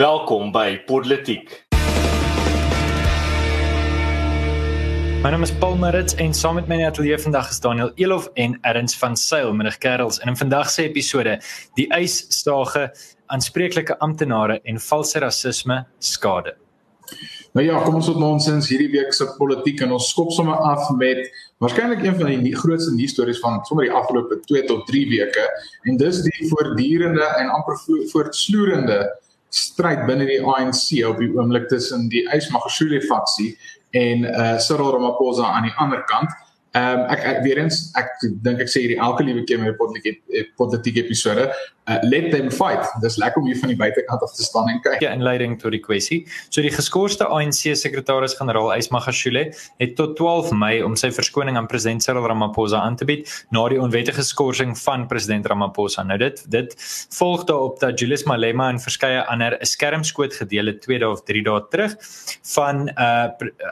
Welkom by Politiek. My naam is Paul Marits en saam met my in die ateljee vandag is Daniel Elof en Erns van Sail, middag kerels. En in vandag se episode, die eisstage, aanspreeklike amptenare en valse rasisme skade. Nou ja, kom ons op nonsens hierdie week se politiek en ons skop sommer af met waarskynlik een van die grootste nuusstories van sommer die afgelope 2 tot 3 weke en dis die voortdurende en amper voortsloerende stryd binne die ANC op die oomblik tussen die Ysmagashule faksie en uh Cyril Ramaphosa aan die ander kant. Ehm um, ek, ek weer eens ek dink ek sê hierdie elke liewe keer met 'n politieke politieke episode, uh, let them fight. Dis lekker om hier van die buitekant af te staan en kyk. Ja, inleiding tot die kwessie. So die geskorste ANC sekretaris-generaal Ysmagashule het tot 12 Mei om sy verskoning aan president Cyril Ramaphosa aan te bied na die onwettige skorsing van president Ramaphosa. Nou dit dit volg daarop dat Julius Malema en verskeie ander 'n skermskoot gedeel het 2 dae of 3 dae terug van uh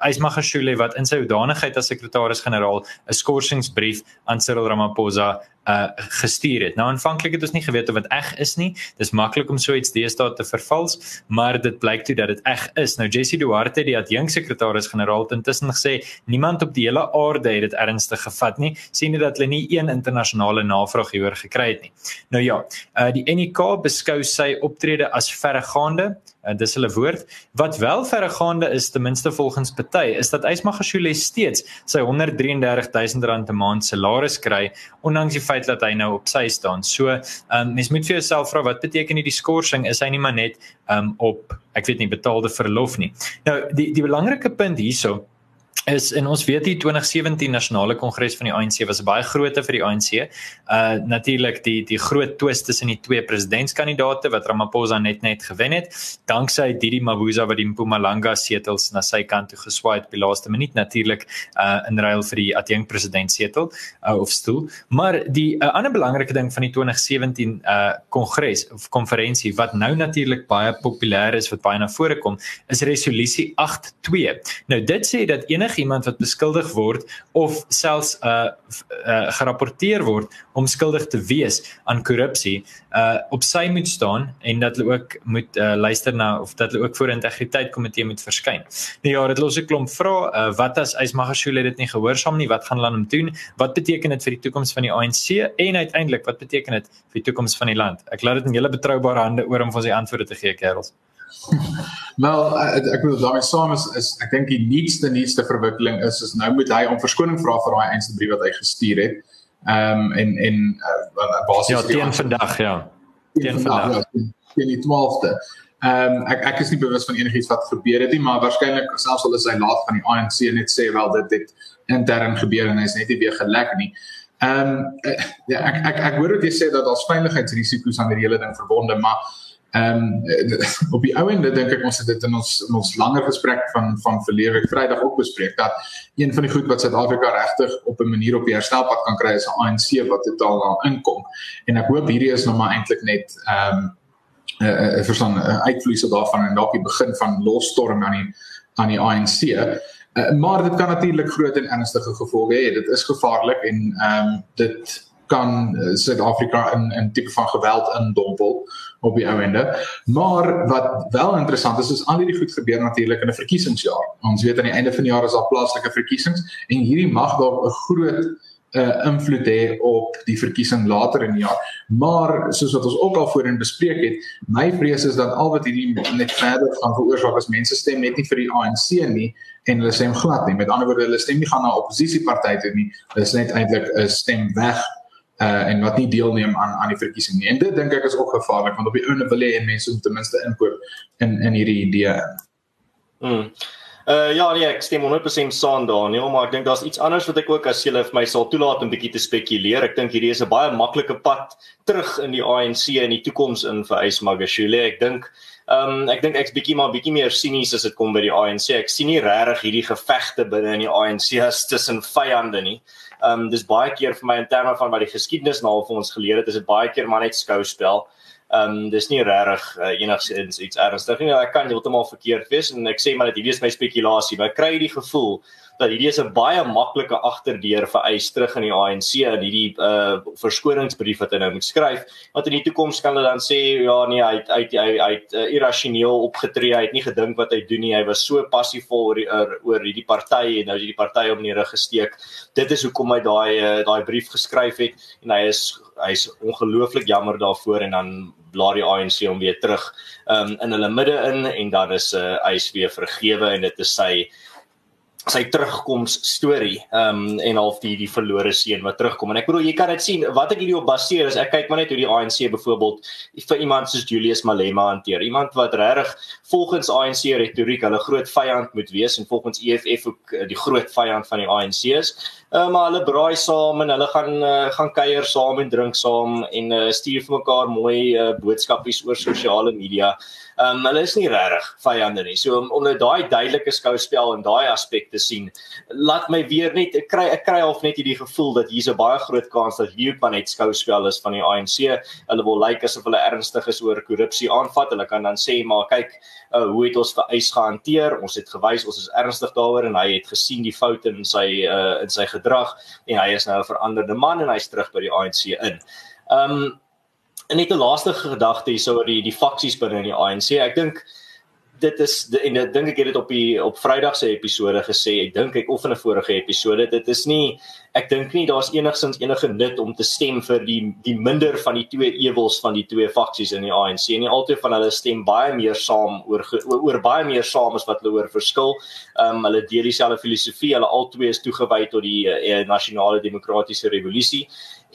Ysmagashule wat in sy hoedanigheid as sekretaris-generaal 'n skorsingsbrief aan Cyril Ramaphosa uh gestuur het. Nou aanvanklik het ons nie geweet of dit eg is nie. Dis maklik om so iets deesdae te vervals, maar dit blyk toe dat dit eg is. Nou Jesse Duarte, die adjunksekretaris-generaal het intussen gesê niemand op die hele aarde het dit ernstig gevat nie, sien dit dat hulle nie een internasionale navraag hieroor gekry het nie. Nou ja, uh die NK beskou sy optrede as verregaande uh, dis hulle woord wat wel verregaande is ten minste volgens party is dat Ysmagashule steeds sy 133000 rand 'n maand salaris kry ondanks die feit dat hy nou op sy staan. So, um, mens moet vir jouself vra wat beteken hierdie skorsing? Is hy nie maar net um, op ek weet nie betaalde verlof nie. Nou die die belangrike punt hierso is en ons weet die 2017 nasionale kongres van die ANC was baie grootte vir die ANC. Uh natuurlik die die groot twist tussen die twee presidentskandidaate wat Ramaphosa net net gewen het, danksy Didi Mabuza wat die Mpumalanga setels na sy kant toe geswaai het by laaste minuut natuurlik uh in ruil vir die adjunk president setel uh, of stoel. Maar die uh, ander belangrike ding van die 2017 uh kongres of konferensie wat nou natuurlik baie populêr is wat baie na vore kom, is resolusie 82. Nou dit sê dat enige iemand wat beskuldig word of selfs uh, uh gerapporteer word om skuldig te wees aan korrupsie uh op sy moet staan en dat hulle ook moet uh, luister na of dat hulle ook voor integriteit komitee moet verskyn. Nou ja, dit los 'n klomp vrae. Uh, wat as Ysmagashule dit nie gehoorsaam nie? Wat gaan hulle aan hom doen? Wat beteken dit vir die toekoms van die ANC en uiteindelik wat beteken dit vir die toekoms van die land? Ek laat dit in julle betroubare hande oor om vir ons die antwoorde te gee, kerels. Wel ek, ek wil daarmee saam is, is ek dink die nuutste nuutste verwikkeling is is nou moet hy om verskoning vra vir daai eenste brief wat hy gestuur het. Ehm um, en en uh, basies Ja, teen vandag ja. Teen vandag. Ja, teen die 12de. Ehm um, ek ek is nie bewus van enigiets wat gebeur het nie, maar waarskynlik selfs al is hy laat van die ANC net sê wel dit het intern gebeur en hy's net nie weer gelek nie. Ehm um, ja, ek ek ek hoor wat jy sê dat daar's veiligheidsrisiko's aan hierdie hele ding verbonde, maar Ehm um, op die ou ende dink ek ons het dit in ons in ons langer gesprek van van verlede Vrydag ook bespreek dat een van die goed wat Suid-Afrika regtig op 'n manier op die herstelpad kan kry is 'n ANC wat totaal aan inkom. En ek hoop hierdie is nou maar eintlik net ehm um, 'n uh, uh, verstaan uh, uitvloeisel daarvan en dalk die begin van losstorm aan die aan die ANC. Uh, maar dit kan natuurlik groot en ernstige gevolge hê. Dit is gevaarlik en ehm um, dit kan uh, Suid-Afrika in 'n tipe van geweld indompel op die ou ende. Maar wat wel interessant is is al hierdie goed gebeur natuurlik in 'n verkiesingsjaar. Ons weet aan die einde van die jaar is daar plaaslike verkiesings en hierdie mag dalk 'n groot uh invloed hê op die verkiesing later in die jaar. Maar soos wat ons ook al voorheen bespreek het, my vrees is dat al wat hierdie net verder gaan veroorsaak as mense stem net nie vir die ANC nie en hulle stem glad nie. Met ander woorde, hulle stem nie gaan na oppositiepartye toe nie. Hulle is net eintlik 'n stem weg uh en wat nie deelneem aan aan die verkiesing nie. En dit dink ek is ook gevaarlik want op die ouene wil hê mense moet ten minste inkoop in in hierdie idee. Mm. Uh ja nee, ek stem 100% saam Daniel, maar ek dink daar's iets anders wat ek ook as jy vir my sal toelaat om bietjie te spekuleer. Ek dink hierdie is 'n baie maklike pad terug in die ANC in die toekoms in vir Ysmagashule. Ek dink Ehm um, ek dink ek's bietjie maar bietjie meer sinies as dit kom by die ANC. Ek sien nie regtig hierdie gevegte binne in die ANC as tussen vyande nie. Ehm um, dis baie keer vir my in terme van wat die geskiedenis nou vir ons geleer het, is dit baie keer maar net skouspel. Ehm um, dis nie regtig uh, enigsins iets ernstig nie. Ek kan heeltemal verkeerd wees en ek sê maar dat hierdie is my spekulasie, maar ek kry die gevoel dat hierdie is 'n baie maklike agterdeur vir eis terug in die ANC in hierdie uh verskoningsbrief wat hy nou moet skryf want in die toekoms kan hulle dan sê ja nee hy het hy hy, hy het uh, irrasioneel opgetree hy het nie gedink wat hy doen nie hy was so passievol oor die, oor, oor hierdie party en nou is die party op neer gesteek. Dit is hoekom hy daai uh, daai brief geskryf het en hy is hy's ongelooflik jammer daarvoor en dan blaar die ANC hom weer terug um, in hulle midde in en dan is uh, hy is weer vergewe en dit is sy sy terugkoms storie ehm um, en half die die verlore seun wat terugkom. En ek bedoel jy kan dit sien wat ek hierdie op baseer is ek kyk maar net hoe die ANC byvoorbeeld vir iemand soos Julius Malema hanteer. Iemand wat regtig volgens ANC retoriek hulle groot vyand moet wees en volgens EFF ook eh, die groot vyand van die ANC is. Uh, maar hulle braai saam en hulle gaan uh, gaan kuier saam en drink saam en uh, stuur vir mekaar mooi uh, boodskapies oor sosiale media. Ehm um, hulle is nie regtig vyande nie. So om om nou daai duidelike skouspel en daai aspekte sien, laat my weer net ek kry ek kry half net hierdie gevoel dat hier's 'n baie groot kans dat hierdie pan net skouspel is van die ANC. Hulle wil lyk asof hulle ernstig is oor korrupsie aanvat. Hulle kan dan sê maar kyk uh, hoe het ons vereis gehanteer? Ons het gewys ons is ernstig daaroor en hy het gesien die foute in sy uh, in sy gedrag en hy is nou 'n veranderde man en hy's terug by die ANC in. Um, En net 'n laaste gedagte hierso oor die die faksies binne in die ANC. Ek dink dit is en ek dink ek het dit op die op Vrydag se episode gesê. Ek dink ek of in 'n vorige episode dit is nie ek dink nie daar's enigsins enige nut om te stem vir die die minder van die twee ewels van die twee faksies in die ANC. Nie altyd van hulle stem baie meer saam oor oor, oor baie meer saam as wat hulle oor verskil. Ehm um, hulle deel dieselfde filosofie. Hulle albei is toegewy tot die uh, nasionale demokratiese revolusie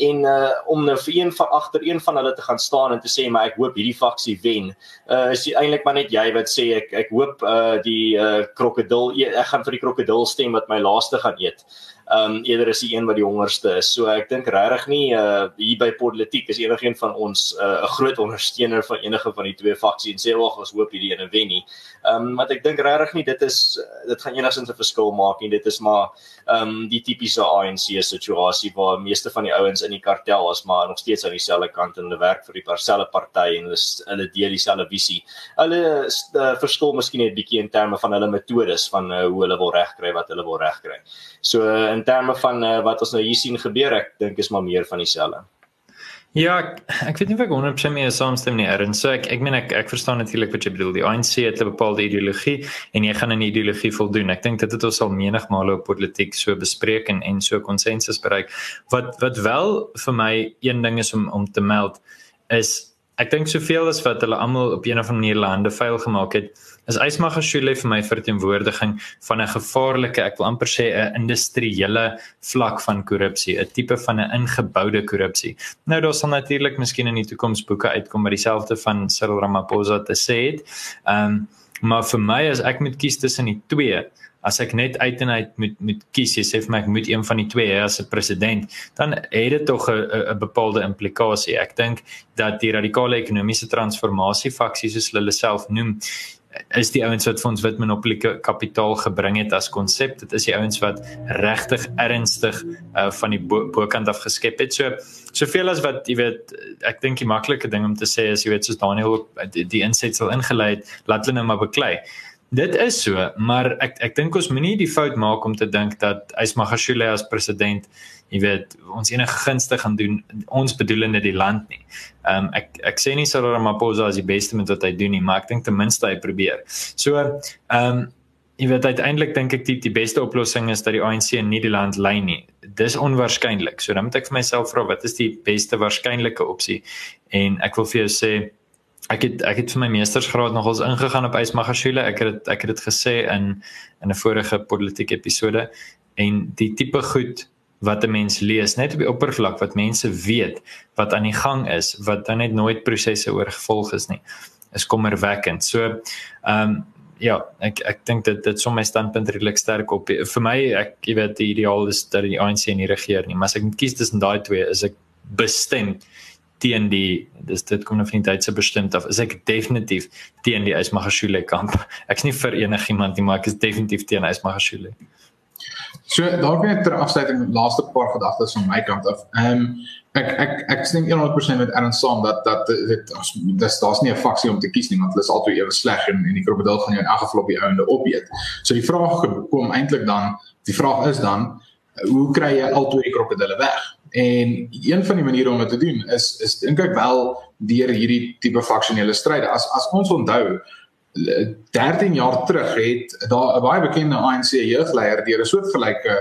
en uh om nou vir een van agter een van hulle te gaan staan en te sê maar ek hoop hierdie faksie wen. Uh is eintlik maar net jy wat sê ek ek hoop uh die uh krokodil ek gaan vir die krokodil stem wat my laaste gaan eet ehm um, eerder is die een wat die hongerste is. So ek dink regtig nie uh hier by politiek is enigiemand van ons 'n uh, groot ondersteuner van enige van die twee faksies en sê wag ons hoop hierdie ene wen nie. Ehm um, want ek dink regtig nie dit is dit gaan enigsins 'n verskil maak nie. Dit is maar ehm um, die tipiese ANC situasie waar meeste van die ouens in die kartel is maar nog steeds aan dieselfde kant en hulle werk vir die parcelle party en hulle hulle deel dieselfde visie. Hulle uh, verskil miskien net bietjie in terme van hulle metodes van uh, hoe hulle wil regkry wat hulle wil regkry. So uh, in terme van uh, wat ons nou hier sien gebeur, ek dink is maar meer van dieselfde. Ja, ek, ek weet nie of ek 100% mee saamstem nie, Erin. So ek ek meen ek ek verstaan natuurlik wat jy bedoel. Die ANC het 'n bepaalde ideologie en jy gaan aan die ideologie voldoen. Ek dink dit het ons al menigmale op politiek so bespreek en en so konsensus bereik. Wat wat wel vir my een ding is om om te meld is ek dink soveel as wat hulle almal op 'n of ander manier lande veil gemaak het is Ysmagashule vir my verteenwoordiging van 'n gevaarlike, ek wil amper sê 'n industriële vlak van korrupsie, 'n tipe van 'n ingeboude korrupsie. Nou daar sal natuurlik miskien in die toekoms boeke uitkom wat dieselfde van Cyril Ramaphosa te sê het. Ehm um, maar vir my as ek moet kies tussen die twee, as ek net uit en uit moet moet kies, jy sê vir my ek moet een van die twee hê as 'n president, dan het dit tog 'n 'n bepaalde implikasie. Ek dink dat die radikale ekonomiese transformasie faksie soos hulle self noem, is die ouens wat vir ons wit monopolie kapitaal gebring het as konsep. Dit is die ouens wat regtig ernstig uh, van die bokant bo af geskep het. So soveel as wat jy weet, ek dink die maklike ding om te sê is jy weet soos Daniel die, die insetsel ingelei het, laat hulle nou maar beklei. Dit is so, maar ek ek dink ons moenie die fout maak om te dink dat Ysmagashule as president, jy weet, ons enige gunste gaan doen ons bedoelende die land nie. Ehm um, ek ek sê nie Cyril Ramaphosa is die beste met wat hy doen nie, maar ek dink ten minste hy probeer. So, ehm um, jy weet uiteindelik dink ek die die beste oplossing is dat die ANC nie die land lei nie. Dis onwaarskynlik. So dan moet ek vir myself vra wat is die beste waarskynlike opsie? En ek wil vir jou sê ek het ek het vir my meestersgraad nogals ingegaan op Ysmagashule. Ek het ek het dit gesê in in 'n vorige politieke episode en die tipe goed wat 'n mens lees net op die oppervlak wat mense weet wat aan die gang is wat dan net nooit prosesse oorgevolg is nie is kommerwekkend. So ehm um, ja, ek ek dink dit dit som my standpunt redelik sterk op. Vir my ek jy weet die ideaal is dat die ANC nie regeer nie, maar as ek moet kies tussen daai twee is ek bestemd teen die dis dit kom nou van die Duitse bestemd af is ek definitief teen die Ysmagashule kamp. Ek's nie vir enigiemand nie, maar ek is definitief teen Ysmagashule. So dalk net ter afsluiting laaste paar gedagtes van my kant af. Ehm um, ek ek ek dink 100% met Aaron saam dat dat dit dis daar's nie 'n faksie om te kies nie want hulle is albei ewe sleg en en die krokodil gaan jou in elk geval op die einde opeet. So die vraag kom eintlik dan, die vraag is dan hoe kry jy al twee krokodille weg? En een van die maniere om dit te doen is is dink ek wel deur hierdie tipe faksionele stryde. As as ons onthou 13 jaar terug het daar 'n baie bekende ANC jeugleier deur 'n soortgelyke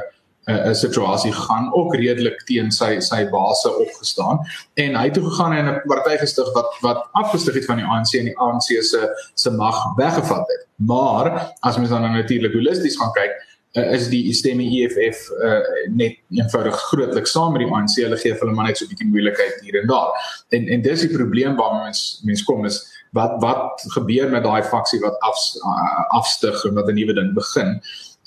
'n uh, situasie gaan ook redelik teen sy sy base opgestaan en hy het toe gegaan en 'n party gestig wat wat afgestig het van die ANC en die ANC se se mag weggevat het. Maar as mens dan natuurlik holisties gaan kyk, uh, is die stemme EFF uh, net eenvoudig grootlik saam met die ANC. Hulle gee hulle maar net so 'n bietjie moeilikheid hier en daar. En en dis die probleem waarmee mens mens kom is wat wat gebeur met daai faksie wat af afstig en wat 'n nuwe ding begin.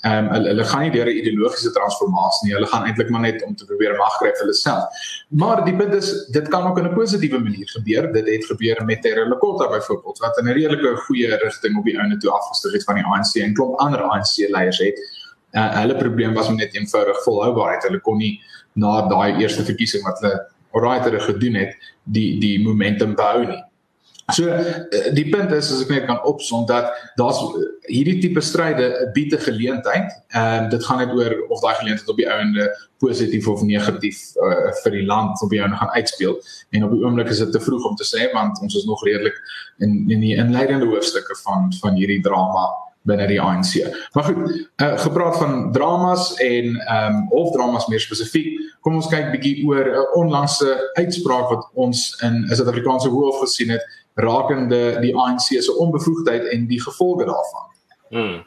Ehm um, hulle, hulle gaan nie deur 'n ideologiese transformasie nie. Hulle gaan eintlik maar net om te probeer mag kry vir hulle self. Maar die punt is dit kan ook in 'n positiewe manier gebeur. Dit het gebeur met Terra Lekota byvoorbeeld wat in 'n redelike goeie rigting op die ouene toe afgestig het van die ANC en klop ander ANC leiers het. Uh, hulle probleem was net eenvoudig volhoubaarheid. Hulle kon nie na daai eerste verkiesing wat hulle alright gedoen het, die die momentum behou nie. So eh, die punt is as ek net kan opsom dat daar's eh, hierdie tipe stryde 'n geleentheid. Ehm uh, dit gaan net oor of daai geleentheid op die einde positief of negatief uh, vir die land op die einde gaan uitspeel. En op die oomblik is dit te vroeg om te sê want ons is nog redelik in in die inleidende hoofstukke van van hierdie drama binne die ANC. Maar goed, uh, gepraat van dramas en ehm um, of dramas meer spesifiek, kom ons kyk bietjie oor 'n uh, onlangse uitspraak wat ons in 'n Suid-Afrikaanse hof gesien het rakende die ANC se onbevoegdheid en die gevolge daarvan. Hmm.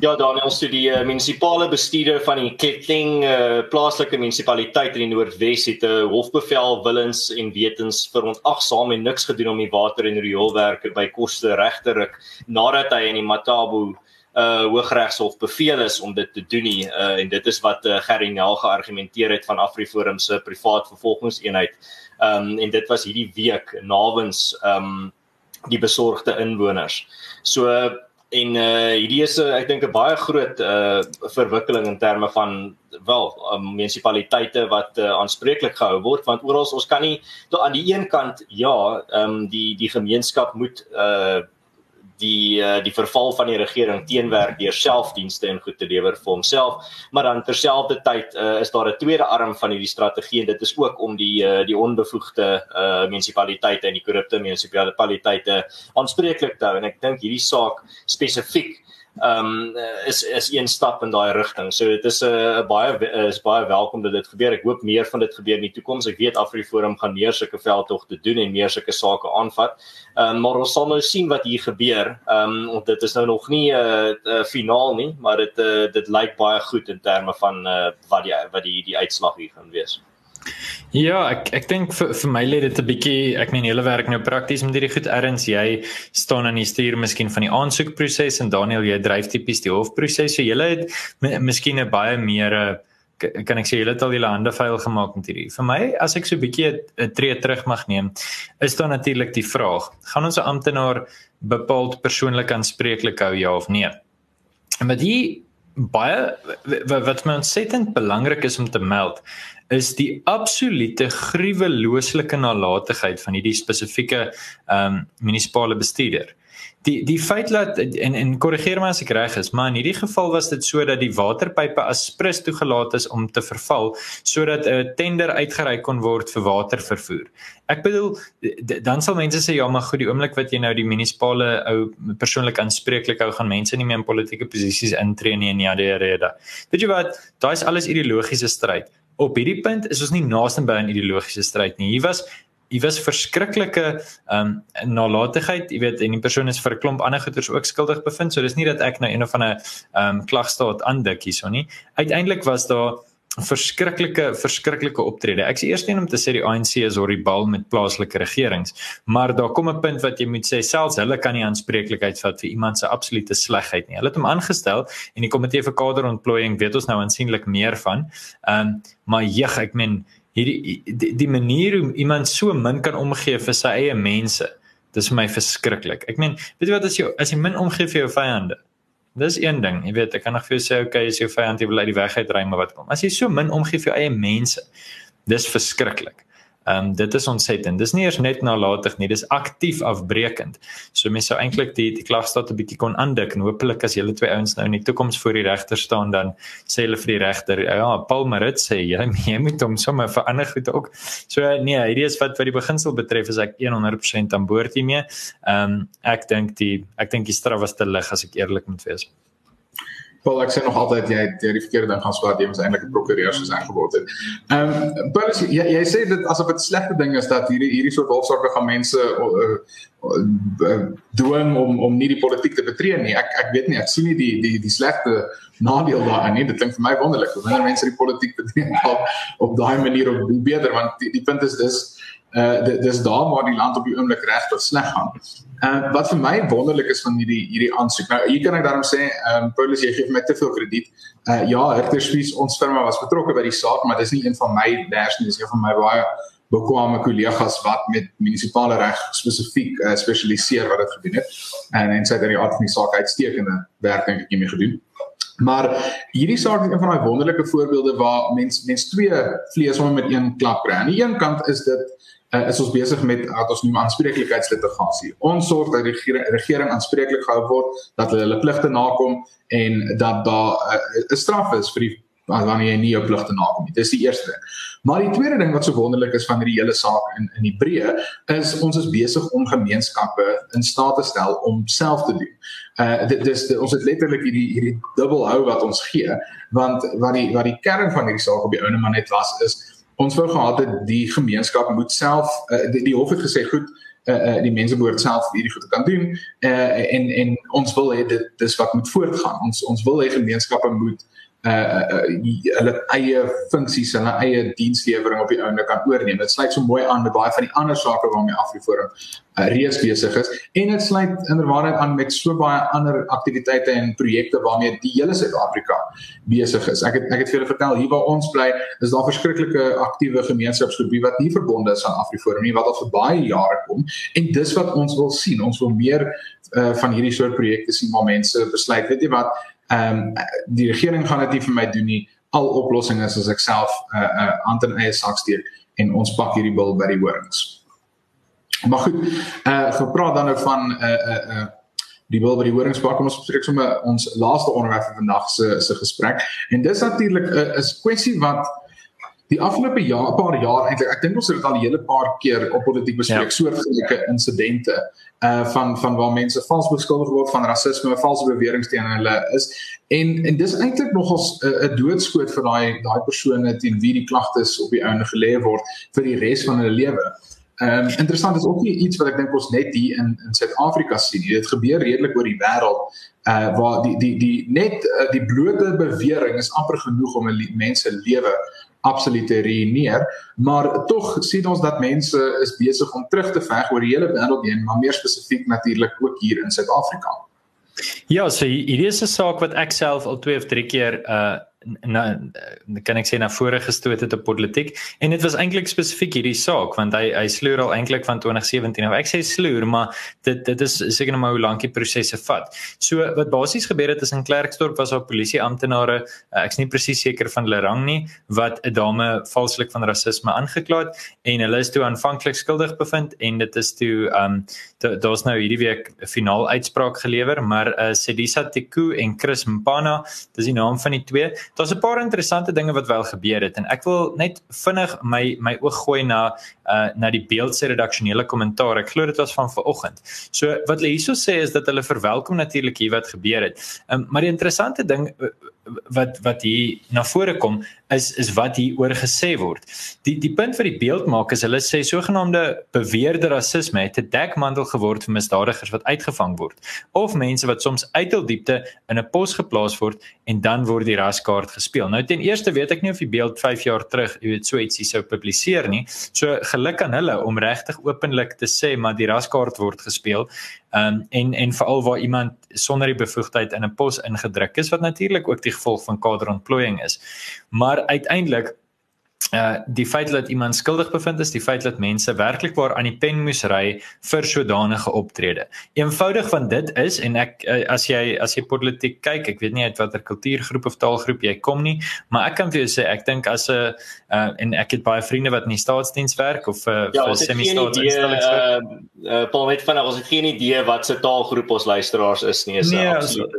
Ja, Daniel, so die uh, munisipale bestuurder van die Ketting uh, plaaslike munisipaliteit in die Noordwes het 'n uh, hofbevel willens en wetens verontagsaam en niks gedoen om die water en rioolwerke by koste reg te ruk nadat hy in die Matabu uh Hooggeregshof beveel is om dit te doen nie uh, en dit is wat uh, Gerry Nel geargumenteer het van Afriforum se privaat vervolgingseenheid. Um, en dit was hierdie week nawens um, die besorgde inwoners. So en uh hierdie is 'n ek dink 'n baie groot uh verwikkeling in terme van wel um, munisipaliteite wat uh, aanspreeklik gehou word want oral ons kan nie aan die een kant ja ehm um, die die gemeenskap moet uh die uh, die verval van die regering teenwerk deur selfdienste en goed te lewer vir homself. Maar dan terselfdertyd uh, is daar 'n tweede arm van hierdie strategie en dit is ook om die uh, die onbevoegde uh, munisipaliteite en die korrupte munisipaliteite aanspreeklik te hou. En ek dink hierdie saak spesifiek um, is is een stap in daai rigting. So dit is 'n uh, baie is baie welkom dat dit gebeur. Ek hoop meer van dit gebeur in die toekoms. Ek weet Afriforum gaan meer sulke veldtogte doen en meer sulke sake aanvat. Ehm um, maar ons sal nou sien wat hier gebeur. Ehm um, dit is nou nog nie 'n uh, uh, finaal nie, maar dit uh, dit lyk baie goed in terme van uh, wat die wat die die uitslag hier gaan wees. Ja, ek ek dink vir vir my lê dit 'n bietjie ek meen hele werk nou prakties met hierdie goed erns jy staan aan die stuur miskien van die aansoekproses en Daniel jy dryf tipies die hofproses so jy het miskien 'n baie meer kan ek sê jy het al julle hande vuil gemaak met hierdie. Vir my as ek so 'n bietjie 'n tree terug mag neem, is daar natuurlik die vraag, gaan ons 'n amptenaar bepaald persoonlik aanspreeklik hou ja of nee? En met die baie wat my ontsettend belangrik is om te meld is die absolute gruwelooslike nalatigheid van hierdie spesifieke ehm um, munisipale bestuurder. Die die feit dat en en korrigeer my as ek reg is, maar in hierdie geval was dit sodat die waterpype as prins toegelaat is om te verval sodat 'n tender uitgereik kon word vir watervervoer. Ek bedoel dan sal mense sê ja, maar goed, die oomblik wat jy nou die munisipale ou persoonlik aanspreeklik hou, gaan mense nie meer in politieke posisies intree nie en ja, die rede. Weet jy wat? Daai is alles ideologiese stryd op hierdie punt is ons nie naaste by 'n ideologiese stryd nie. Hier was hier was verskriklike ehm um, nalatigheid, jy weet, en die persoon is vir 'n klomp ander goeters ook skuldig bevind. So dis nie dat ek nou een of ander ehm um, klagstaat aandik hierso nie. Uiteindelik was daar verskriklike verskriklike optrede. Ek sê eers net om te sê die ANC is horribaal met plaaslike regerings, maar daar kom 'n punt wat jy moet sê selfs hulle kan nie aanspreeklikheid vat vir iemand se absolute slegheid nie. Hulle het hom aangestel en die komitee vir kaderontplooiing weet ons nou aansienlik meer van. Ehm um, maar jeg, ek meen hierdie die, die manier hoe iemand so min kan omgee vir sy eie mense, dis vir my verskriklik. Ek meen, weet jy wat as jy as jy min omgee vir jou vyande? Dis een ding, jy weet, ek kan nog vir jou sê okay, as jou vyand jy wil uit die weg uitry maar wat kom. As jy so min omgee vir jou eie mense, dis verskriklik. Ehm um, dit is ontsettend. Dis nie eers net nalatig nie, dis aktief afbreekend. So mense sou eintlik die die klagstaat 'n bietjie kon aandik en hopelik as julle twee ouens nou in die toekoms voor die regter staan dan sê hulle vir die regter, ja, Paul Marit sê jy, jy moet hom sommer verander goed ook. So nee, hierdie is wat wat die beginsel betref is ek 100% aan boord hiermee. Ehm um, ek dink die ek dink die straf was te lig as ek eerlik moet wees. Wel ek sê nog altyd jy het die verkeerde ding gaan swaar jy moet eintlik 'n prokureur soos ek geword het. Ehm um, Paulus jy, jy sê dit asof dit 'n slegte ding is dat hierdie hierdie soort hofsaake gaan mense uh, uh, dwing om om nie die politiek te betree nie. Ek ek weet nie ek sien nie die die die slegte nadeel daarin nie. Dit klink vir my wonderlik. Wanneer mense die politiek betree op op daai manier op beter want die, die punt is dis uh dis daar waar die land op die oomblik regtig sleg gaan. Uh wat vir my wonderlik is van hierdie hierdie aansoek. Nou hier kan ek daarom sê, ehm um, Paulus jy gee my te veel krediet. Uh ja, Herterswies ons firma was betrokke by die saak, maar dis nie een van my ders nie, dis een van my baie bekwame kollegas wat met munisipale reg spesifiek uh, spesialiseer wat dit gedoen het. En en sy het in die aard van die saak uitstekende werk dink ek hiermee gedoen. Maar hierdie saak is een van daai wonderlike voorbeelde waar mens mens twee vlees sommer met een klap kry. Aan die een kant is dit uh, is ons besig met wat ons noem aanspreeklikheidslitigasie. Ons sorg dat die regering, regering aanspreeklik gehou word, dat hulle hulle pligte nakom en dat daar eh, 'n uh, straf is vir die wanneer jy nie jou pligte nakom nie. Dis die eerste ding. Maar die tweede ding wat so wonderlik is van hierdie hele saak in in Hebreë is ons is besig om gemeenskappe in staat te stel om self te doen. Uh dit dis ons het letterlik hierdie hierdie dubbel hou wat ons gee want wat die wat die kern van hierdie saak op die ouene man net was is ons wou gehad het die gemeenskap moet self uh, die, die hof het gesê goed uh, uh, die mense behoort self hierdie goed kan doen. Uh, en en ons wil hê dit dis wat moet voortgaan. Ons ons wil hê gemeenskappe moet uh hulle eie funksies hulle eie dienslewering op die ouende kan oorneem. Dit sluit so mooi aan met baie van die ander sake waarmee Afriforum uh, reeds besig is en dit sluit inderwaarheid aan met so baie ander aktiwiteite en projekte waarmee die hele Suid-Afrika besig is. Ek het ek het vir julle vertel hier waar ons bly, is daar verskriklike aktiewe gemeenskapsgroepe wat nie verbonde is aan Afriforum nie wat al vir baie jare kom en dis wat ons wil sien. Ons wil meer uh, van hierdie soort projekte sien waar mense besluit, weet jy wat Ehm um, die regering gaan dit nie vir my doen nie. Al oplossings is as ek self 'n uh, 'n uh, hand in eie sak steek en ons pak hierdie bil by die horings. Maar goed, eh uh, gepraat dan nou van 'n uh, 'n uh, 'n uh, die bil by die horings pak om ons bespreek sommer ons laaste onderwerp vir vandag se se gesprek. En dis natuurlik 'n uh, 'n kwessie wat die afgelope jaar, 'n paar jaar eintlik, ek dink ons het dit al 'n hele paar keer op politiek bespreek, ja. soortgelyke insidente uh van van waar mense vals beskuldig word van rasisme, valse beweringe teen hulle is en en dis eintlik nogals 'n uh, doodskoot vir daai daai persone teen wie die klagtes op die ouene gelê word vir die res van hulle lewe. Ehm um, interessant is ook nie iets wat ek dink ons net hier in in Suid-Afrika sien nie. Dit gebeur redelik oor die wêreld uh waar die die die net uh, die blote bewering is amper genoeg om 'n mense lewe absoluut te ruïneer, maar tog sien ons dat mense is besig om terug te veg oor die hele wêreld heen, maar meer spesifiek natuurlik ook hier in Suid-Afrika. Ja, so hierdie is 'n saak wat ek self al 2 of 3 keer uh na kan ek sê na vore gestoot het op politiek en dit was eintlik spesifiek hierdie saak want hy hy sloer al eintlik van 2017 of ek sê sloer maar dit dit is seker nou maar hoe lank die prosesse vat. So wat basies gebeur het is in Klerksdorp was daar polisie amptenare ek's nie presies seker van hulle rang nie wat 'n dame valslik van rasisme aangekla het en hulle is toe aanvanklik skuldig bevind en dit is toe um daar's nou hierdie week 'n finaal uitspraak gelewer maar uh, Sedisa Teku en Chris Mpana dis die naam van die twee daar's 'n paar interessante dinge wat wel gebeur het en ek wil net vinnig my my oog gooi na uh na die beeld se redaksionele kommentaar. Ek glo dit was van vanoggend. So wat hulle hierso sê is dat hulle verwelkom natuurlik hier wat gebeur het. Um, maar die interessante ding wat wat hier na vore kom is is wat hier oor gesê word. Die die punt vir die beeld maak is hulle sê sogenaamde beweerde rasisme het 'n dekmantel geword vir misdadigers wat uitgevang word of mense wat soms uit hul diepte in 'n pos geplaas word en dan word die raskaart gespeel. Nou ten eerste weet ek nie of die beeld 5 jaar terug, jy weet, so ietsie sou publiseer nie. So geluk aan hulle om regtig openlik te sê maar die raskaart word gespeel. Ehm um, en en veral waar iemand sonder die bevoegdheid in 'n pos ingedruk is wat natuurlik ook die gevolg van kaderontplooiing is. Maar uiteindelik uh die feit dat iemand skuldig bevind is, die feit dat mense werklik waar aan die pen moes ry vir sodanige optrede. Eenvoudig van dit is en ek uh, as jy as jy politiek kyk, ek weet nie uit watter kultuurgroep of taalgroep jy kom nie, maar ek kan vir jou sê ek dink as 'n uh en ek het baie vriende wat in die staatsdiens werk of uh, ja, vir semi-staatsinstellings werk. Uh, uh Paul het vanaand ons het geen idee wat se taalgroep ons luisteraars is nie, is nee, absoluut.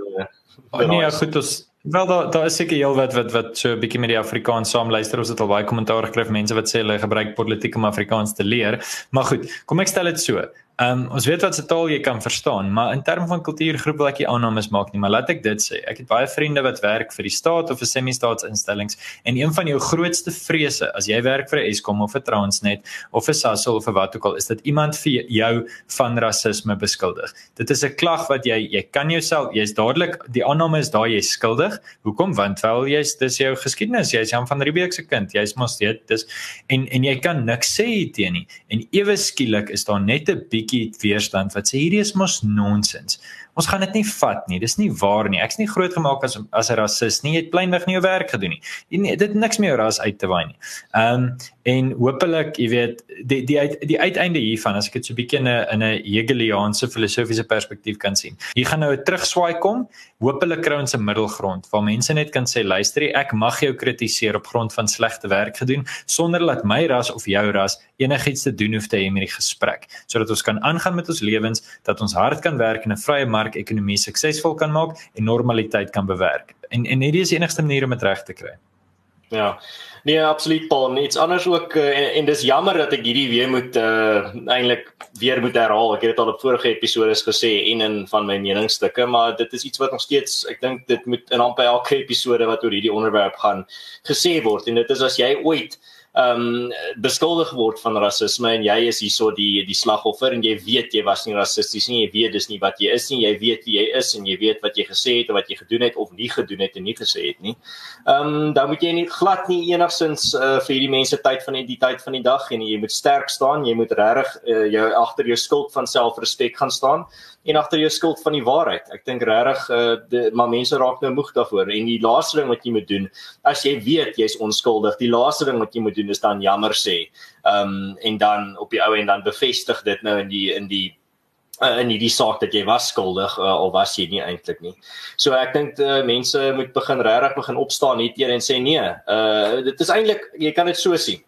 Nee, ja, goed, ons Wel daar daar is seker heel wat wat wat so 'n bietjie met die Afrikaans saam luister. Ons het al baie kommentaar gekry van mense wat sê hulle gebruik politiek om Afrikaans te leer. Maar goed, kom ek stel dit so. Ehm um, ons weet wat se taal jy kan verstaan, maar in terme van kultuurgroep wil ek nie aannames maak nie, maar laat ek dit sê. Ek het baie vriende wat werk vir die staat of vir semi-staatsinstellings en een van jou grootste vrese as jy werk vir 'n Eskom of 'n Transnet of 'n Sasol of wat ook al is dat iemand vir jou van rasisme beskuldig. Dit is 'n klag wat jy jy kan jouself jy's dadelik die aanname is daai jy's skuldig. Hoekom? Want wel jy's dis jou geskiedenis, jy's Jan van Riebeeck se kind, jy's mos dit dis en en jy kan niks sê teen nie. En ewe skielik is daar net 'n bietjie weerstand wat sê hierdie is mos nonsens. Ons gaan dit nie vat nie. Dis nie waar nie. Ek's nie grootgemaak as as 'n rasis nie. Jy het pleinweg nie jou werk gedoen nie. Jy dit niks meer ras uit te waai nie. Ehm um, en hopelik, jy weet, die die uit, die uiteinde hiervan as ek dit so 'n bietjie in 'n in 'n Hegeliaanse filosofiese perspektief kan sien. Hier gaan nou 'n terugswaai kom. Hopelik kry ons 'n middelgrond waar mense net kan sê, luister, ek mag jou kritiseer op grond van slegte werk gedoen sonder dat my ras of jou ras enigiets te doen hoef te hê met die gesprek, sodat ons kan aangaan met ons lewens, dat ons hard kan werk in 'n vrye mark-ekonomie suksesvol kan maak en normaliteit kan bewerk. En en hierdie is die enigste manier om dit reg te kry. Ja. Nee, absoluut Paul. Niks anders ook uh, en, en dis jammer dat ek hierdie weer moet uh eintlik weer moet herhaal. Ek het dit al op vorige episode gesê en in van my meningsstukke, maar dit is iets wat nog steeds ek dink dit moet in amper elke episode wat oor hierdie onderwerp gaan gesê word en dit is as jy ooit ehm um, beskuldig word van rasisme en jy is hierso die die slagoffer en jy weet jy was nie rassisties nie, jy weet dis nie wat jy is nie, jy weet wie jy is en jy weet wat jy gesê het of wat jy gedoen het of nie gedoen het en nie gesê het nie. Ehm um, dan moet jy nie glad nie enigsins uh, vir hierdie mense tyd van die tyd van die dag en jy moet sterk staan, jy moet regtig uh, jou agter jou skild van selfrespek gaan staan en agter jou skild van die waarheid. Ek dink regtig uh maar mense raak nou moeg daarvoor en die laaste ding wat jy moet doen as jy weet jy's onskuldig, die laaste ding wat jy moet doen is dan jammer sê. Um en dan op die ou en dan bevestig dit nou in die in die uh, in hierdie saak dat jy was skuldig uh, of was jy nie eintlik nie. So ek dink uh, mense moet begin regtig begin opstaan hier teen en sê nee. Uh dit is eintlik jy kan dit so sien.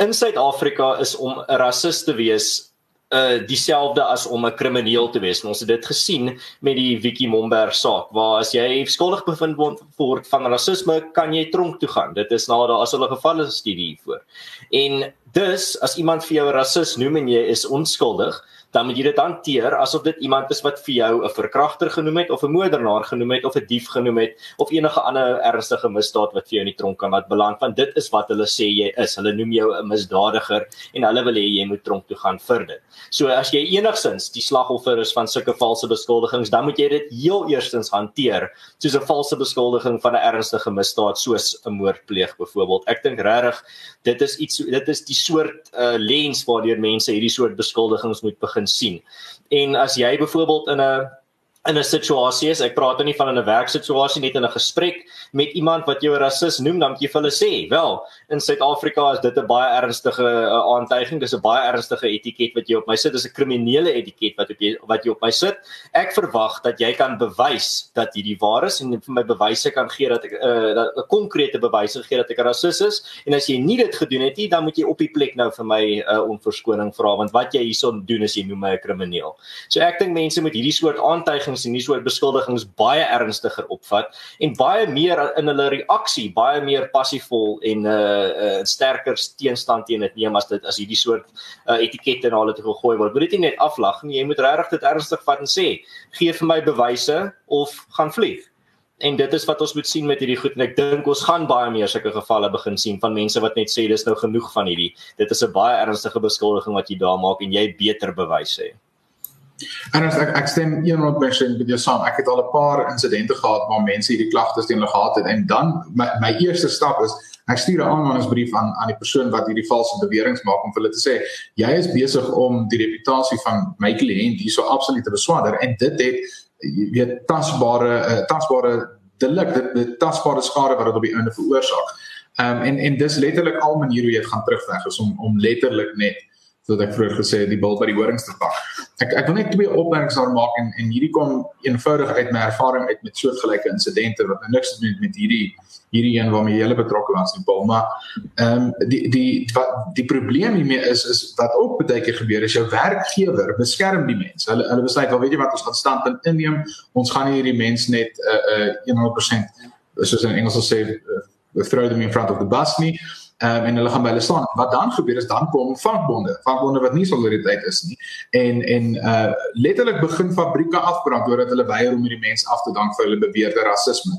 In Suid-Afrika is om 'n rasis te wees uh dieselfde as om 'n krimineel te wees. Ons het dit gesien met die Wiki Momber saak waar as jy skuldig bevind word van rasisme, kan jy tronk toe gaan. Dit is nou daar as hulle gevalle studie hiervoor. En dus as iemand vir jou 'n rasis noem en jy is onskuldig, dan moet jy dit hanteer asof dit iemand is wat vir jou 'n verkragter genoem het of 'n moordenaar genoem het of 'n dief genoem het of enige ander ernstige misdaad wat vir jou in die tronk kan laat beland want dit is wat hulle sê jy is. Hulle noem jou 'n misdadiger en hulle wil hê jy moet tronk toe gaan vir dit. So as jy enigsins die slagoffer is van sulke valse beskuldigings, dan moet jy dit heel eerstens hanteer soos 'n valse beskuldiging van 'n ernstige misdaad soos 'n moord pleeg byvoorbeeld. Ek dink regtig dit is iets dit is die soort uh, lens waardeur mense hierdie soort beskuldigings moet begin sien. En as jy byvoorbeeld in 'n in 'n situasie is, ek praat nou nie van in 'n werksituasie net in 'n gesprek met iemand wat jou 'n rasis noem, dan moet jy vir hulle sê, wel, in Suid-Afrika is dit 'n baie ernstige uh, aantuiging, dis 'n baie ernstige etiket wat jy op my sit, dis 'n kriminele etiket wat op jy wat jy op my sit. Ek verwag dat jy kan bewys dat hierdie waar is en vir my bewyse kan gee dat ek uh, 'n konkrete bewyse gee dat ek 'n rasis is en as jy nie dit gedoen het nie, dan moet jy op die plek nou vir my uh, onverskoning vra want wat jy hierson doen is jy noem my 'n krimineel. So ek dink mense moet hierdie soort aantuiging beskuldigings en nie so beskuldigings baie ernstiger opvat en baie meer in hulle reaksie baie meer passiefvol en 'n uh, uh, sterker teenstand teen dit neem as dit as hierdie soort uh, etikette na hulle toe gegooi word. Moet dit nie net aflag nie, jy moet regtig dit ernstig vat en sê, gee vir my bewyse of gaan vlieg. En dit is wat ons moet sien met hierdie goed en ek dink ons gaan baie meer sulke gevalle begin sien van mense wat net sê dis nou genoeg van hierdie. Dit is 'n baie ernstige beskuldiging wat jy daar maak en jy beter bewyse het. En as ek ek stem 100% met jou saam. Ek het al 'n paar insidente gehad waar mense hierdie klagtes teen hulle gehad het en dan my, my eerste stap is ek stuur 'n aanmaningsbrief aan aan die persoon wat hierdie valse beweringe maak om vir hulle te sê jy is besig om die reputasie van my kliënt hierso absoluut te beswader en dit het weet tasbare uh, tasbare delik dit, dit tasbare skade wat dit op die einde veroorsaak. Ehm um, en en dis letterlik al maniere hoe jy dit gaan terugveg is om om letterlik net soos ek vroeër gesê het die bil by die horings te pak. Ek ek wil net twee opmerkings daar maak en en hierdie kom eenvoudig uit my ervaring uit met soortgelyke insidente wat nou niks te doen met hierdie hierdie een waarmee jy hele betrokke was in Paul, maar ehm um, die die wat die probleem hiermee is is wat ook baie keer gebeur is jou werkgewer beskerm die mense. Hulle hulle besluit, "Wel weet jy wat, ons gaan stand inneem. Ons gaan hierdie mense net uh, uh, 100% soos in Engels sê uh, throw them in front of the bus nie." Um, en hulle gaan by hulle staan. Wat dan gebeur is dan kom vakbonde, vakbonde wat nie solidariteit is nie. En en uh letterlik begin fabrieke afbrand deurdat hulle weier om hierdie mense af te dank vir hulle beweerde rasisme.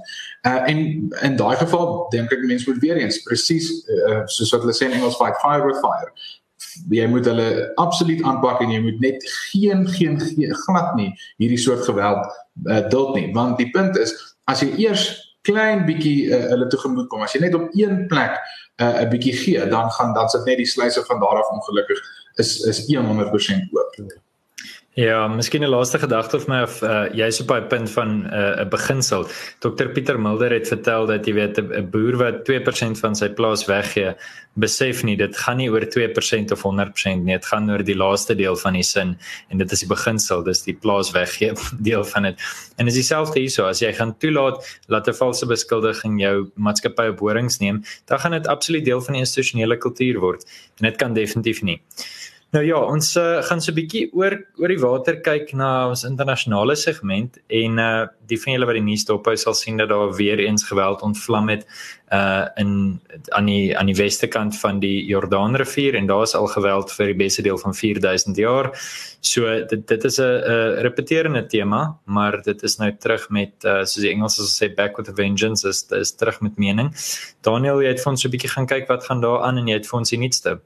Uh en in daai geval dink ek mense moet weer eens presies uh, soos wat hulle sê in Engels fight fire with fire. Jy moet hulle absoluut aanpak en jy moet net geen geen, geen glad nie hierdie soort geweld uh, duld nie want die punt is as jy eers klein bietjie uh, hulle tegemoet kom as jy net op een plek 'n uh, bietjie gee, dan gaan dan sit net die sluise van daar af ongelukkig is is 100% oop. Ja, miskien 'n laaste gedagte vir my of uh, jy's op daai punt van eh, 'n uh, beginsel. Dr Pieter Mulder het vertel dat jy weet 'n boer wat 2% van sy plaas weggee, besef nie dit gaan nie oor 2% of 100% nie, dit gaan oor die laaste deel van die sin en dit is die beginsel, dis die plaas weggee deel van dit. En is dieselfde hierso, as jy gaan toelaat dat 'n valse beskuldiging jou maatskappy op horings neem, dan gaan dit absoluut deel van die institusionele kultuur word en dit kan definitief nie. Nou ja, ons uh, gaan so 'n bietjie oor oor die water kyk na ons internasionale segment en uh die van julle wat die nuus dophou sal sien dat daar weer eens geweld ontvlam het uh in aan die aan die weste kant van die Jordaanrivier en daar is al geweld vir die beste deel van 4000 jaar. So dit dit is 'n 'n repeterende tema, maar dit is nou terug met uh soos die Engels sê back with a vengeance is is terug met mening. Daniel, jy het vir ons so 'n bietjie gaan kyk wat gaan daar aan en jy het vir ons die nuutste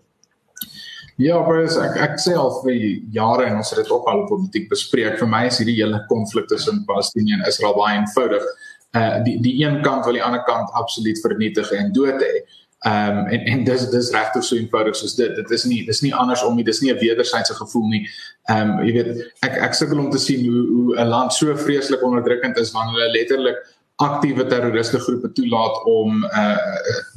Ja, bros, ek ek sê al vir jare en ons het dit ook al politiek bespreek. Vir my is hierdie hele konflik tussen Palestina en Israel baie eenvoudig. Uh die die een kant wil die ander kant absoluut vernietig en dood hê. Ehm um, en en dis dis regtig so eenvoudig soos dit. Dit is nie dis nie andersom nie. Dis nie 'n wederwysige gevoel nie. Ehm um, jy weet ek ek sukkel om te sien hoe hoe 'n land so vreeslik onderdrukkend is wanneer hulle letterlik aktiewe terroriste groepe toelaat om uh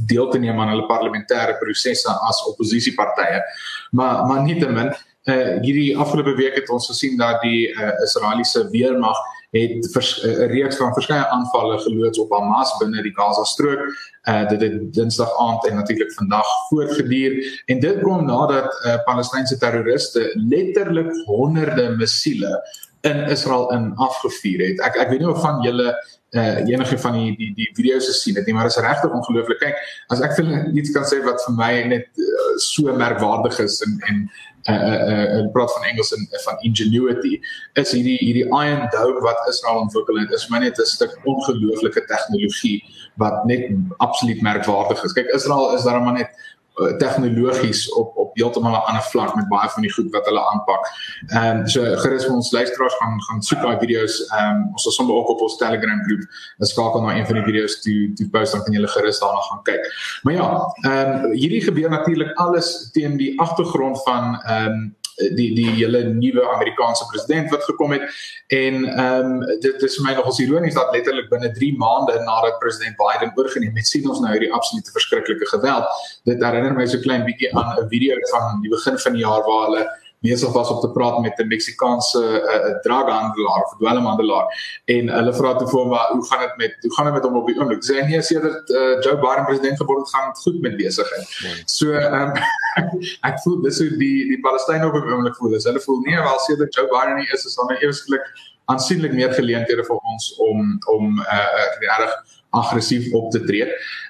deel te neem aan hulle parlementêre prosesse as oppositiepartye. Maar maar nietemin uh hierdie afgelope week het ons gesien dat die uh Israeliese weermag het 'n uh, reeks van verskeie aanvalle geloods op Hamas binne die Gaza strook. Uh dit het Dinsdag aand en natuurlik vandag voortgeduur en dit kom nadat uh Palestynse terroriste letterlik honderde missiele in Israel in afgevuur het. Ek ek weet nie of van julle uh enige van die die die video's gesien het nie, maar dit is regtig ongelooflik. Kyk, as ek vir iets kan sê wat vir my net uh, so merkwaardig is en en uh uh uh praat van Engels en uh, van ingenuity, is hierdie hierdie Iron Dome wat Israel ontwikkel het. Is my net 'n stuk ongelooflike tegnologie wat net absoluut merkwaardig is. Kyk, Israel is daar maar net Eh, tegnologies op op heeltemal 'n ander vlak met baie van die goed wat hulle aanpak. Ehm um, so gerus vir ons luisteraars gaan gaan soek daai video's. Ehm um, ons sal sommer ook op ons Telegram groep skakel na een van die video's toe toe post dan kan julle gerus daarna gaan kyk. Maar ja, ehm um, hierdie gebeur natuurlik alles teen die agtergrond van ehm um, die die hele nuwe Amerikaanse president wat gekom het. En ehm um, dit is vir my nogals ironies dat letterlik binne 3 maande nadat president Biden oorgeneem het sien ons nou hierdie absolute verskriklike geweld. Dit herinner my so klein bietjie aan 'n video van die begin van die jaar waar hulle besig was om te praat met 'n Meksikaanse uh, drughandelaar of dwelmhandelaar. En hulle vra toe vir hom hoe gaan dit met hoe gaan dit met hom op die oomblik? Sê nee sedert uh, Joe Biden president geword het gaan dit goed met besigheid. Nee. so um, ek voel dis hoe die die Palestynë op die oomblik voel is. Hulle voel nie wel sedert Joe Biden nie is is dan eweslik aansienlik meer geleenthede vir ons om om uh, uh, reg aggressief op te tree.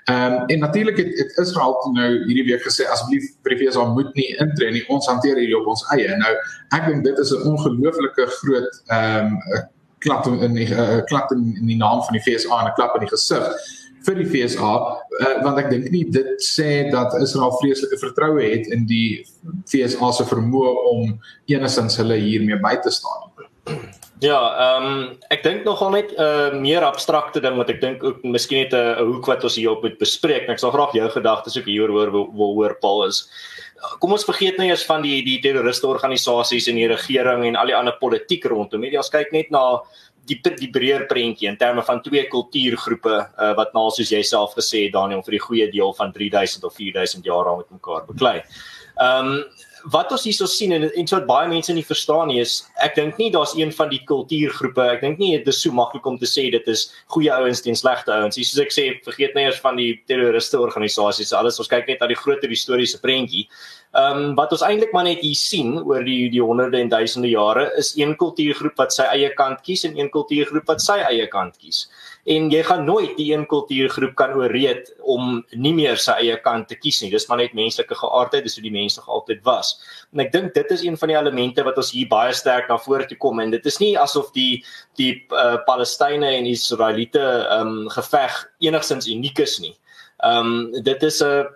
Ehm um, en natuurlik het, het Israel nou hierdie week gesê asseblief vir die VS moet nie intree nie. Ons hanteer hierdie op ons eie. Nou ek dink dit is 'n ongelooflike groot ehm um, klap in die uh, klap in, in die naam van die VSA en 'n klap in die gesig vir die VSA uh, want ek dink nie dit sê dat Israel vreeslike vertroue het in die VSA se vermoë om enigstens hulle hiermee by te staan. Ja, ehm um, ek dink nogal net 'n uh, meer abstrakte ding wat ek dink ook miskien net 'n hoek wat ons hier op moet bespreek. Ek sal graag jou gedagtes ook hier hoor wil, wil hoor Paul is. Kom ons vergeet nou eers van die die terroriste organisasies en die regering en al die ander politiek rondom. Net as kyk net na die die breër prentjie in terme van twee kultuurgroepe uh, wat nou soos jy self gesê het Daniel vir die goeie deel van 3000 of 4000 jaar al met mekaar beklei. Ehm um, wat ons hierso sien en en wat baie mense nie verstaan nie is ek dink nie daar's een van die kultuurgroepe ek dink nie dit is so maklik om te sê dit is goeie ouens teen slegte ouens. Soos ek sê vergeet nie eers van die terroriste organisasies alles ons kyk net na die groter historiese prentjie. Ehm um, wat ons eintlik maar net hier sien oor die die honderde en duisende jare is een kultuurgroep wat sy eie kant kies en een kultuurgroep wat sy eie kant kies en jy gaan nooit die een kultuurgroep kan ooreed om nie meer sy eie kant te kies nie. Dis maar net menslike geaardheid, dis hoe die mense nog altyd was. En ek dink dit is een van die elemente wat ons hier baie sterk na vore toe kom en dit is nie asof die die uh, Palestynë en Israeliete ehm um, geveg enigsins uniek is nie. Ehm um, dit is 'n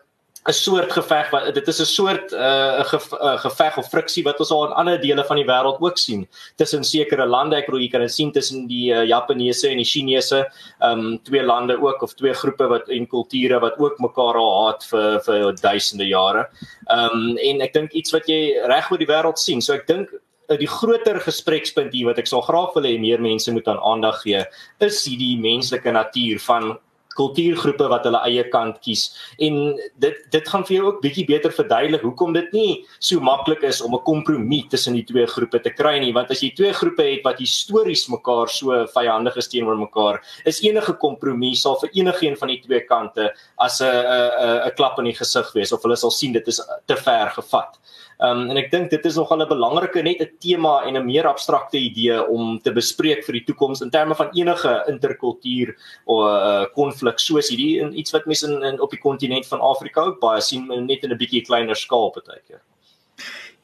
'n soort geveg wat dit is 'n soort uh, geve, uh, geveg of friksie wat ons al in ander dele van die wêreld ook sien tussen sekere lande ek bedoel jy kan dit sien tussen die uh, Japaneese en die Chinese um, twee lande ook of twee groepe wat en kulture wat ook mekaar al haat vir vir duisende jare. Um, en ek dink iets wat jy reg oor die wêreld sien. So ek dink uh, die groter gesprekspunt hier wat ek sal graag wil hê meer mense moet aan aandag gee is hierdie menslike natuur van kultuurgroepe wat hulle eie kant kies en dit dit gaan vir jou ook bietjie beter verduidelik hoekom dit nie so maklik is om 'n kompromie tussen die twee groepe te kry nie want as jy twee groepe het wat histories mekaar so vyandig is teenoor mekaar is enige kompromie sal vir enigiemand van die twee kante as 'n 'n 'n klap in die gesig wees of hulle sal sien dit is te ver gevat. Ehm um, en ek dink dit is nogal 'n belangrike net 'n tema en 'n meer abstrakte idee om te bespreek vir die toekoms in terme van enige interkultuur of uh, konflik soos hierdie en iets wat mense in, in op die kontinent van Afrika ook baie sien net in 'n bietjie kleiner skaal partykeer.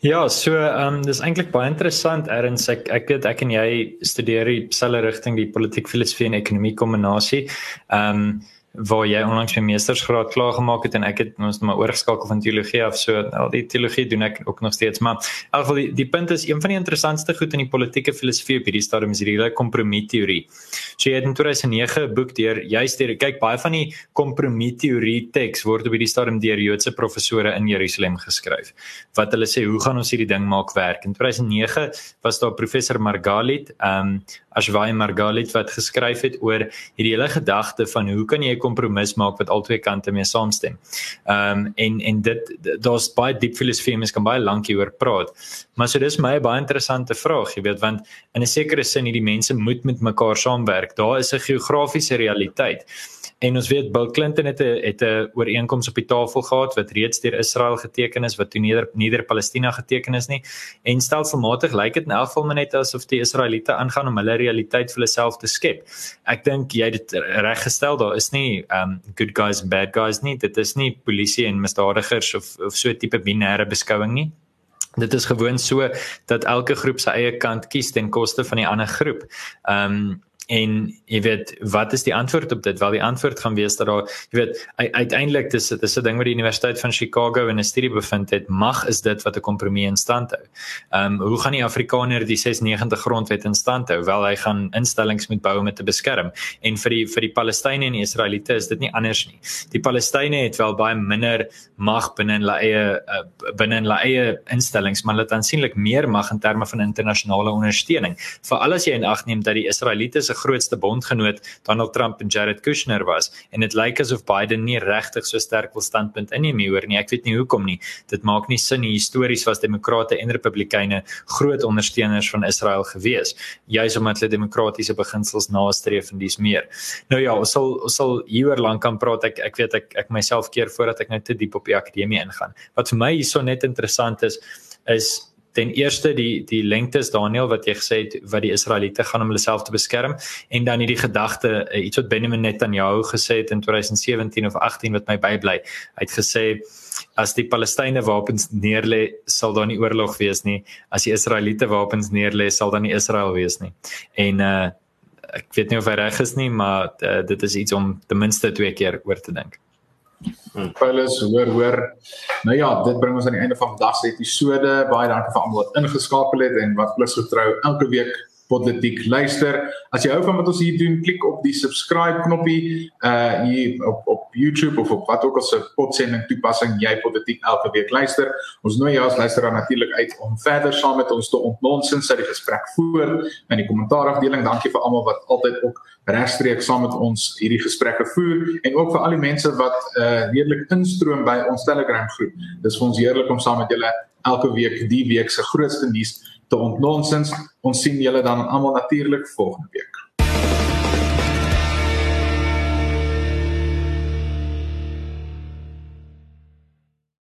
Ja, so ehm um, dis eintlik baie interessant erns ek ek het ek en jy studeer dieselfde rigting die politiek filosofie en ekonomie kombinasie. Ehm um, waar jy onlangs my meestersgraad klaar gemaak het en ek het ons nou maar oorgeskakel van teologie af so al die teologie doen ek ook nog steeds maar in elk geval die, die punt is een van die interessantste goed in die politieke filosofie op hierdie stadium is hierdie kompromie teorie. So jy het in 2009 'n boek deur juist deur kyk baie van die kompromie teorie teks word op hierdie stadium deur Joodse professore in Jerusalem geskryf. Wat hulle sê hoe gaan ons hierdie ding maak werk? In 2009 was daar professor Margalit, ehm um, Ashwai Margalit wat geskryf het oor hierdie hele gedagte van hoe kan jy 'n kompromis maak wat albei kante mee saamstem. Ehm um, en en dit daar's baie diep filosofie mens kan baie lank hieroor praat. Maar so dis my baie interessante vraag, jy weet, want in 'n sekere sin hierdie mense moet met mekaar saamwerk. Daar is 'n geografiese realiteit. En ons weet Bill Clinton het 'n het 'n ooreenkoms op die tafel gehad wat reeds deur Israel geteken is wat toe neder neder Palestina geteken is nie. En stelselmatig lyk dit in elk geval net asof die Israeliete aangaan om hulle realiteit vir hulle self te skep. Ek dink jy het dit reggestel, daar is nie um good guys and bad guys nie. Dit is nie polisie en misdadigers of of so 'n tipe binêre beskouing nie. Dit is gewoon so dat elke groep sy eie kant kies ten koste van die ander groep. Um en jy weet wat is die antwoord op dit? Wel die antwoord gaan wees dat daar jy weet uiteindelik dis dis 'n ding wat die Universiteit van Chicago in 'n studie bevind het, mag is dit wat 'n kompromie in stand hou. Ehm um, hoe gaan die Afrikaner die 96 grondwet in stand hou? Wel hy gaan instellings moet bou om te beskerm. En vir die vir die Palestynë en die Israeliete is dit nie anders nie. Die Palestynë het wel baie minder mag binne in hulle eie uh, binne in hulle eie instellings, maar hulle het aansienlik meer mag in terme van internasionale ondersteuning. Veral as jy in ag neem dat die Israeliete se grootste bondgenoot Donald Trump en Jared Kushner was en dit lyk asof Biden nie regtig so sterk wil standpunt inneem hieroor nie. Ek weet nie hoekom nie. Dit maak nie sin nie. Histories was demokrate en republikeine groot ondersteuners van Israel gewees, juis omdat hulle demokratiese beginsels nastreef en dis meer. Nou ja, ons sal ons sal hieroor lank kan praat. Ek ek weet ek ek myself keer voordat ek nou te diep op die akademie ingaan. Wat vir my hierso net interessant is is ten eerste die die lengtes Daniel wat jy gesê het wat die Israeliete gaan om hulle self te beskerm. En dan hierdie gedagte uh, iets wat Benjamin Netanyahu gesê het in 2017 of 18 wat my bybly. Hy het gesê as die Palestynë wapens neerlê sal daar nie oorlog wees nie. As die Israeliete wapens neerlê sal daar nie Israel wees nie. En uh, ek weet nie of hy reg is nie maar uh, dit is iets om ten minste twee keer oor te dink Hmm. Paulus, hoor hoor. Nou ja, dit bring ons aan die einde van vandag se episode. Baie dankie vir almal wat ingeskakel het en wat plus getrou elke week politiek luister. As jy hou van wat ons hier doen, klik op die subscribe knoppie uh hier op op YouTube of op wat ook al se podsending toepassing jy politiek elke week luister. Ons nooi jou as luisteraar natuurlik uit om verder saam met ons te ontnonsens uit die gesprek voer in die kommentaarafdeling. Dankie vir almal wat altyd ook regstreeks saam met ons hierdie gesprekke voer en ook vir al die mense wat uh redelik instroom by ons Telegram groep. Dis vir ons heerlik om saam met julle elke week die week se grootste nuus te ontnonsens. Ons sien julle dan almal natuurlik volgende week.